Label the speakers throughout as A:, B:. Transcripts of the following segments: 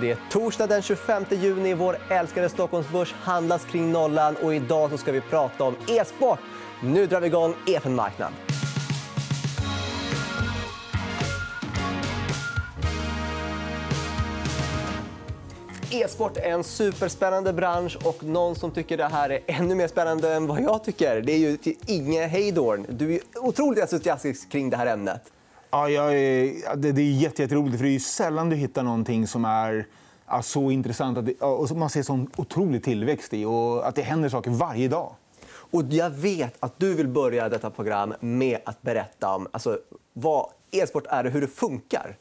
A: Det är torsdag den 25 juni. Vår älskade Stockholmsbörs handlas kring nollan. Och idag så ska vi prata om e-sport. Nu drar vi igång EFN Marknad. E-sport är en superspännande bransch och någon som tycker det här är ännu mer spännande än vad jag tycker det är ju Inge Heydorn. Du är otroligt entusiastisk kring det här ämnet.
B: Ja, jag är, det, är jätteroligt. För det är sällan du hittar någonting som är ja, så intressant att det, och man ser sån otrolig tillväxt i och att det händer saker varje dag.
A: Och jag vet att du vill börja detta program med att berätta om alltså, vad e-sport är och hur det funkar.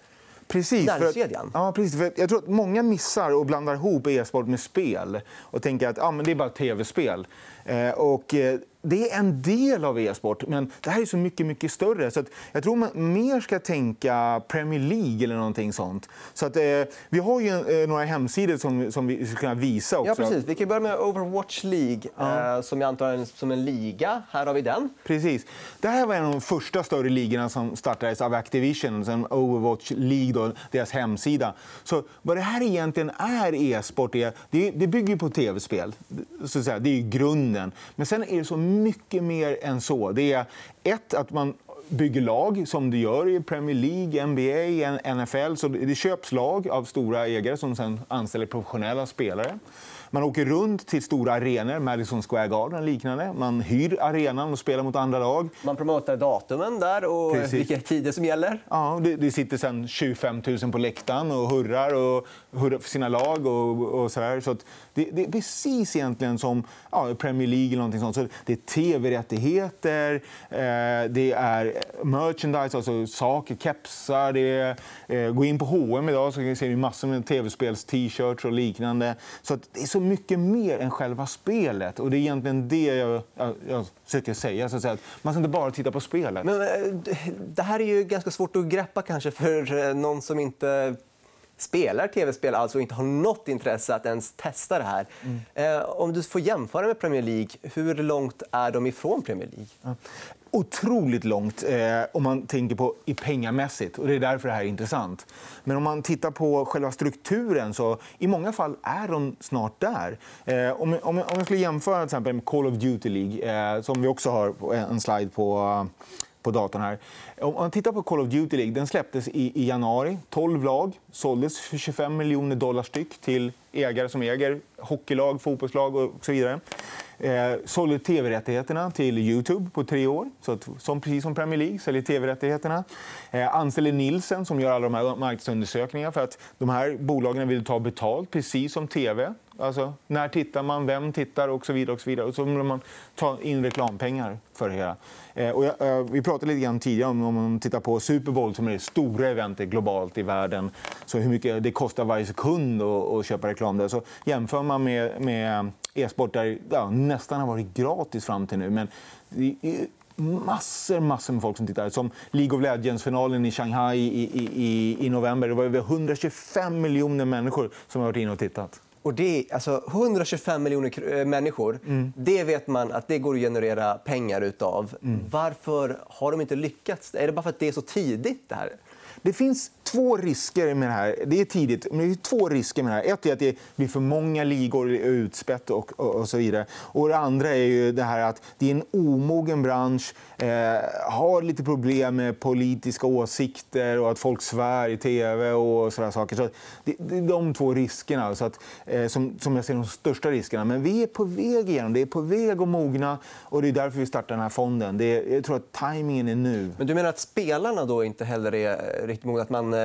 B: Precis.
A: Näringskedjan.
B: ja, precis. För jag tror att många missar och blandar ihop e-sport med spel och tänker att ja, men det är bara tv-spel. Eh, och, eh, det är en del av e-sport, men det här är så mycket, mycket större. Så jag tror man mer ska tänka Premier League eller någonting sånt. Så att, eh, vi har ju eh, några hemsidor som, som vi ska kunna visa. Också.
A: Ja, precis. Vi kan börja med Overwatch League, ja. eh, som jag antar är som en liga. Här har vi den.
B: Precis. Det här var en av de första större ligorna som startades av Activision, som Overwatch League, då, deras hemsida. Så vad det här egentligen är e-sport, det, det bygger på tv-spel. Så att säga. Det är grunden. Men sen är det så mycket mer än så. Det är ett, att man bygger lag, som det gör i Premier League, NBA, NFL. Så det köps lag av stora ägare som sen anställer professionella spelare. Man åker runt till stora arenor, Madison Square Garden och liknande. Man hyr arenan och spelar mot andra lag.
A: Man promotar datumen där och Precis. vilka tider som gäller.
B: Ja, det, det sitter sen 25 000 på läktaren och hurrar, och hurrar för sina lag. Och, och så. Så det, det, är precis egentligen som ja, Premier League. eller någonting sånt. Så det är tv-rättigheter, eh, det är merchandise, alltså saker, kepsar. Det är, eh, gå in på H&M idag så ser vi massor med tv-spels-t-shirts och liknande. Så det är så mycket mer än själva spelet. Och Det är egentligen det jag, jag, jag försöker säga. Så att säga. Man ska inte bara titta på spelet.
A: Men, eh, det här är ju ganska svårt att greppa kanske för eh, någon som inte spelar tv-spel alltså inte har något intresse att ens testa det här. Mm. Eh, om du får jämföra med Premier League, hur långt är de ifrån Premier League? Ja.
B: Otroligt långt eh, om man tänker på i pengamässigt. Och det är därför det här är intressant. Men om man tittar på själva strukturen så i många fall är de snart där. Eh, om, om, om jag skulle jämföra till exempel med Call of Duty League, eh, som vi också har en slide på på datorn här. Om man tittar på Call of Duty League, den släpptes i, i januari. 12 lag, såldes för 25 miljoner dollar styck till ägare som äger hockeylag, fotbollslag och så vidare. Eh, sålde tv-rättigheterna till Youtube på tre år, så att, som, precis som Premier League. Säljer tv-rättigheterna. Eh, anställer Nielsen som gör alla de här marknadsundersökningarna för att de här bolagen vill ta betalt, precis som tv. Alltså, när tittar man? Vem tittar? Och så vidare. Och så vidare. Och så vill man ta in reklampengar för det hela. Eh, och jag, eh, vi pratade lite grann tidigare om, om man tittar på Super Bowl som är det stora eventet globalt i världen. Så hur mycket det kostar varje sekund att, köpa reklam där. Så jämför man med, med e-sport där ja, nästan har varit gratis fram till nu. Men det är massor, massor med folk som tittar. Som League of Legends-finalen i Shanghai i, i, i, i november. Det var över 125 miljoner människor som har varit inne och tittat.
A: Och det är, alltså, 125 miljoner eh, människor, mm. det vet man att det går att generera pengar utav. Mm. Varför har de inte lyckats? Är det bara för att det är så tidigt? Det här?
B: Det finns två risker med det här. Det är tidigt, men det är två risker med det här. Ett är att det blir för många ligor, utspätt och, och, och, så vidare. Och det andra är ju det här att det är en omogen bransch, eh, har lite problem med politiska åsikter och att folk svär i tv och sådana saker. Så det, det, är de två riskerna så att, eh, som, som jag ser de största riskerna. Men vi är på väg igenom. Det är på väg att mogna och det är därför vi startar den här fonden. Det är, jag tror att tajmingen är nu.
A: Men du menar att spelarna då inte heller är mogna? Att man eh,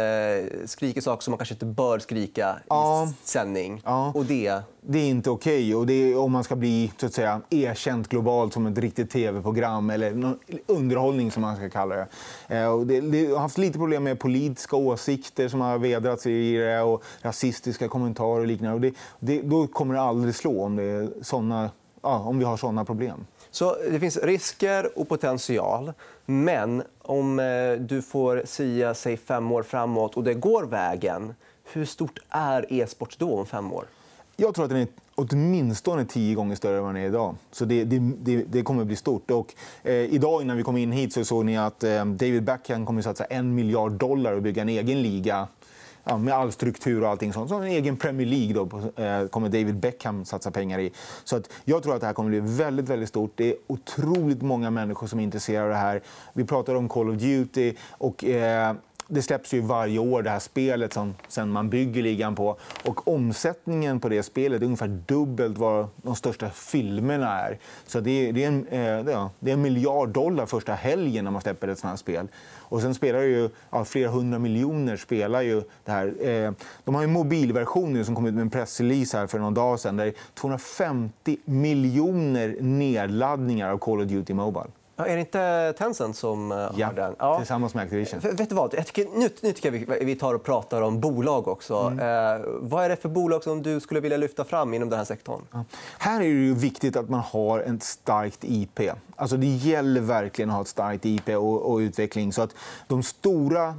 A: skriker saker som man kanske inte bör skrika i sändning?
B: Ja.
A: Och det
B: det är inte okej. Okay. om man ska bli så att säga, erkänt globalt som ett riktigt tv-program eller underhållning, som man ska kalla det. Eh, det, det har haft lite problem med politiska åsikter som har vedrats i det och rasistiska kommentarer och liknande. Och det, det, då kommer det aldrig slå om, det såna, ja, om vi har såna problem.
A: Så det finns risker och potential. Men om eh, du får sia sig fem år framåt och det går vägen, hur stort är e-sport då om fem år?
B: Jag tror att den är åtminstone tio gånger större än vad den är idag. Så det, det, det kommer att bli stort. Och, eh, idag innan vi kom in hit så såg ni att eh, David Beckham kommer att satsa en miljard dollar och bygga en egen liga ja, med all struktur och allting sånt. Som en egen Premier League då, eh, kommer David Beckham satsa pengar i. Så att jag tror att det här kommer bli väldigt, väldigt stort. Det är otroligt många människor som är intresserade av det här. Vi pratar om Call of Duty och eh, det släpps ju varje år, det här spelet som sen man bygger ligan på. Och omsättningen på det spelet är ungefär dubbelt vad de största filmerna är. Så det är, det är, en, eh, det är en miljard dollar första helgen när man släpper ett sånt här spel. Och sen spelar ju ja, flera hundra miljoner spelar ju det här. Eh, de har en mobilversion som kom ut med en pressrelease här för någon dag sedan. Där det är 250 miljoner nedladdningar av Call of Duty Mobile.
A: Ja, är det inte Tencent som eh,
B: ja,
A: har den?
B: Ja, tillsammans med Activision.
A: Vet du vad? Jag tycker, nu, nu tycker jag vi, vi tar och pratar om bolag också. Mm. Eh, vad är det för bolag som du skulle vilja lyfta fram inom den här sektorn? Ja.
B: Här är det viktigt att man har ett starkt IP. Alltså det gäller verkligen att ha ett starkt IP och, och utveckling. Så att de stora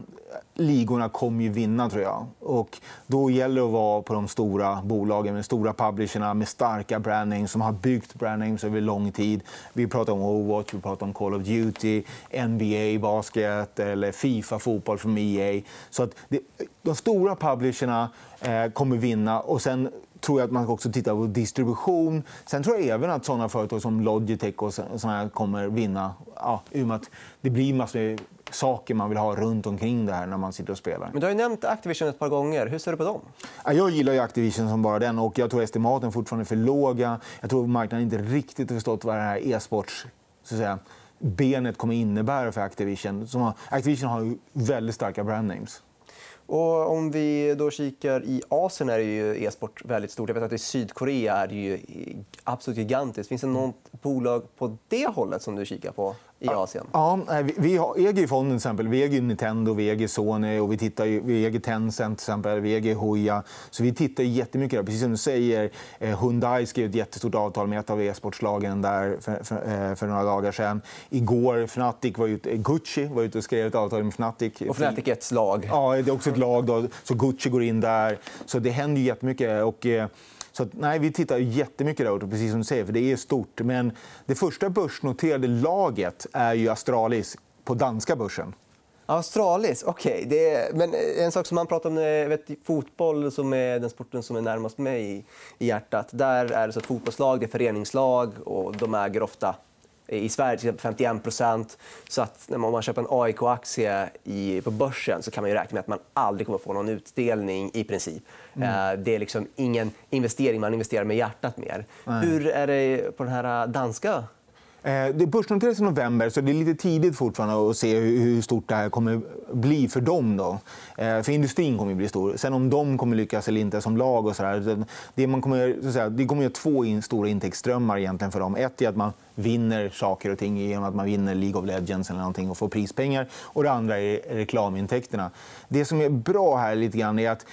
B: ligorna kommer ju vinna, tror jag. Och då gäller det att vara på de stora bolagen med stora publisherna med starka brandnames som har byggt brandnames över lång tid. Vi pratar om Overwatch, vi pratar om Call of Duty, NBA basket eller Fifa fotboll från EA. Så att det, de stora publisherna eh, kommer vinna. Och sen tror jag att man också tittar på distribution. Sen tror jag även att såna företag som Logitech och såna kommer vinna. Ja, I och med att det blir massor saker man vill ha runt omkring det här när man sitter och spelar.
A: Men du har nämnt Activision ett par gånger. Hur ser du på dem?
B: Jag gillar Activision som bara den. och Jag tror estimaten fortfarande är för låga. Jag tror marknaden inte riktigt har förstått vad det här e-sports så att säga, benet kommer innebära för Activision. Activision har väldigt starka brandnames.
A: Och om vi då kikar i Asien är ju e-sport väldigt stort. Jag vet att i Sydkorea är det ju absolut gigantiskt. Finns det något bolag på det hållet som du kikar på? I Asien?
B: Ja, vi, äger fonden till exempel. Vi äger Nintendo, vi äger Sony och vi, tittar, vi äger Tencent, till exempel. vi äger Hoya. Så vi tittar jättemycket där. Precis som du säger, eh, Hyundai skrev ett jättestort avtal med ett av e-sportslagen där för, för, eh, för, några dagar sedan. Igår Fnatic var ute, Gucci var ute och skrev ett avtal med Fnatic.
A: Och Fnatic är ett lag?
B: Ja, det är också ett lag. Då. Så Gucci går in där. Så det händer jättemycket. Och, eh, så att, nej, vi tittar jättemycket där, precis som du säger, för det är stort. Men det första börsnoterade laget är ju Astralis på danska börsen.
A: Australis, okej. Okay. Men eh, en sak som man pratar om eh, vet, fotboll, som är den sporten som är närmast mig i, i hjärtat. Där är det så att fotbollslag det är föreningslag och de äger ofta i Sverige till 51 procent. Så att när man köper en AIK-aktie på börsen så kan man ju räkna med att man aldrig kommer få någon utdelning i princip. Mm. Eh, det är liksom ingen investering, man investerar med hjärtat mer. Nej. Hur är det på den här danska
B: Eh, det börsnoteras i november, så det är lite tidigt fortfarande att se hur stort det här kommer bli för dem. Då. Eh, för industrin kommer att bli stor. Sen om de kommer lyckas eller inte som lag och så där, det, man kommer, så att säga, det kommer att två stora intäktsströmmar egentligen för dem. Ett är att man vinner saker och ting genom att man vinner League of Legends eller någonting och får prispengar. Och det andra är reklamintäkterna. Det som är bra här lite grann är att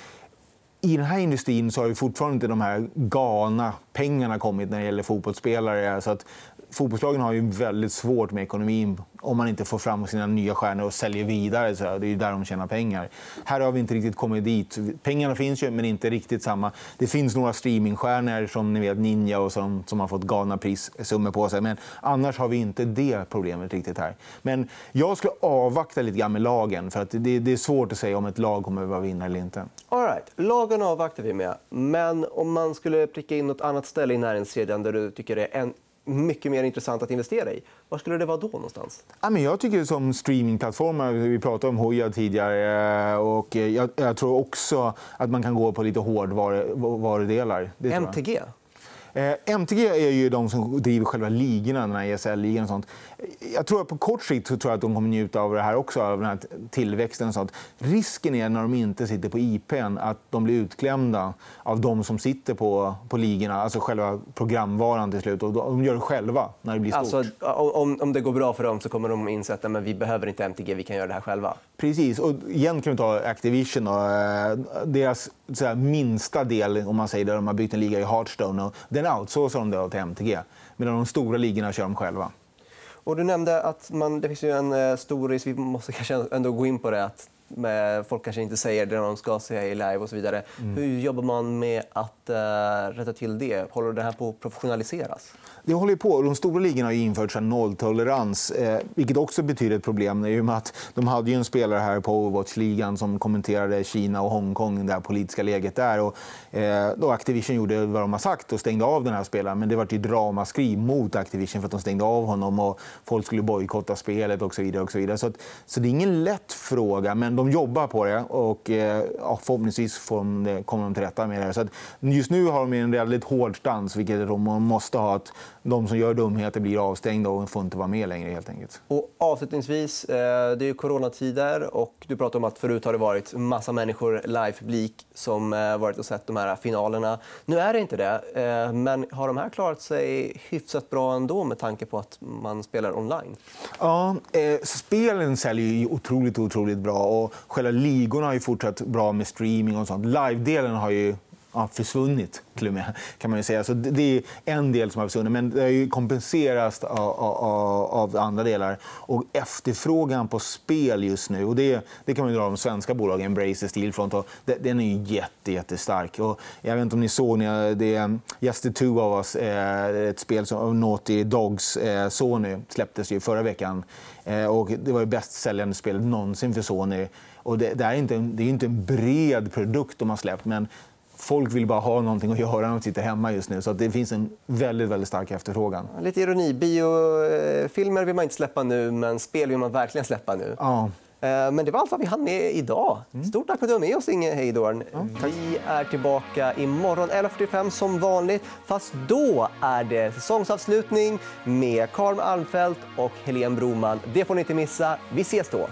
B: i den här industrin så har fortfarande inte de här galna pengarna kommit när det gäller fotbollsspelare. Så att fotbollslagen har ju väldigt svårt med ekonomin om man inte får fram sina nya stjärnor och säljer vidare. Så det är där de tjänar pengar. Här har vi inte riktigt kommit dit. Pengarna finns ju, men inte riktigt samma. Det finns några streamingstjärnor som ni vet, Ninja och som, som har fått galna prissummor på sig. Men annars har vi inte det problemet riktigt här. Men jag skulle avvakta lite grann med lagen. För att det, det är svårt att säga om ett lag kommer att vinna eller inte.
A: All right. Lagen avvaktar vi med. Men om man skulle pricka in nåt annat ställe i näringskedjan där du tycker det är en mycket mer intressant att investera i. Var skulle det vara då? någonstans?
B: jag tycker som streamingplattformar, vi pratade om Hoja tidigare, eh, och jag, jag, tror också att man kan gå på lite hårdvarudelar.
A: MTG?
B: Eh, MTG är ju de som driver själva ligorna, den här ESL-ligan och sånt. Jag tror att på kort sikt tror jag att de kommer njuta av det här också, av den här tillväxten. Och sånt. Risken är när de inte sitter på IPn att de blir utklämda av de som sitter på, på ligorna, alltså själva programvaran till slut. Och de gör det själva när det blir stort.
A: Alltså, om, om det går bra för dem så kommer de inse att men vi behöver inte MTG, vi kan göra det här själva.
B: Precis. Och igen kan vi ta Activision. Och, eh, deras här, minsta del, om man säger det, de har byggt en liga i Hearthstone. Och den outsourcar de då till MTG. Medan de stora ligorna kör de själva.
A: Och du nämnde att man, det finns ju en eh, stor risk, vi måste kanske ändå gå in på det, att Folk kanske inte säger det de ska säga i live och så vidare. Mm. Hur jobbar man med att uh, rätta till det? Håller det här på att professionaliseras?
B: Det håller på. De stora ligorna har infört nolltolerans, eh, vilket också betyder ett problem. I och med att de hade ju en spelare här på Overwatch-ligan som kommenterade Kina och Hongkong, det politiska läget där. Och, eh, då Activision gjorde vad de har sagt och stängde av den här spelaren. Men det var ett ramaskri mot Activision för att de stängde av honom och folk skulle bojkotta spelet och så vidare. Och så vidare. Så, att, så det är ingen lätt fråga, men de jobbar på det och eh, ja, förhoppningsvis får de, kommer de till rätta med det. Så just nu har de en väldigt hård stans, vilket de måste ha. Att de som gör dumheter blir avstängda och får inte vara med längre. helt enkelt.
A: Och avslutningsvis, eh, det är coronatider och du pratade om att förut har det varit massa människor, live-publik, som eh, varit och sett de här finalerna. Nu är det inte det, men har de här klarat sig hyfsat bra ändå med tanke på att man spelar online?
B: Ja, eh, spelen säljer ju otroligt, otroligt bra och själva ligorna har ju fortsatt bra med streaming och sånt. Live-delen har ju ja, försvunnit, till och med, kan man säga. Så det är en del som har försvunnit, men det har ju kompenserats av, av, av, andra delar. Och efterfrågan på spel just nu, och det, det kan man dra de svenska bolagen, Embracer, Steelfront, och det, den är ju jätte, jättestark. Och jag vet inte om ni såg, det är Just the Two of Us, eh, ett spel som Naughty Dogs eh, Sony släpptes ju förra veckan. Eh, och det var det bäst säljande spelet någonsin för Sony. Och det, det, är inte, det är inte en bred produkt de har släppt, men folk vill bara ha någonting att göra när de sitter hemma just nu. Så det finns en väldigt, väldigt stark efterfrågan.
A: Lite ironi. Biofilmer vill man inte släppa nu, men spel vill man verkligen släppa nu.
B: Ja.
A: Eh, men det var allt vad vi hann med idag. Mm. Stort tack för att du var med oss, Inge Heidorn. Ja, vi är tillbaka imorgon 11.45 som vanligt. Fast då är det säsongsavslutning med Karl Almfelt och Helene Broman. Det får ni inte missa. Vi ses då.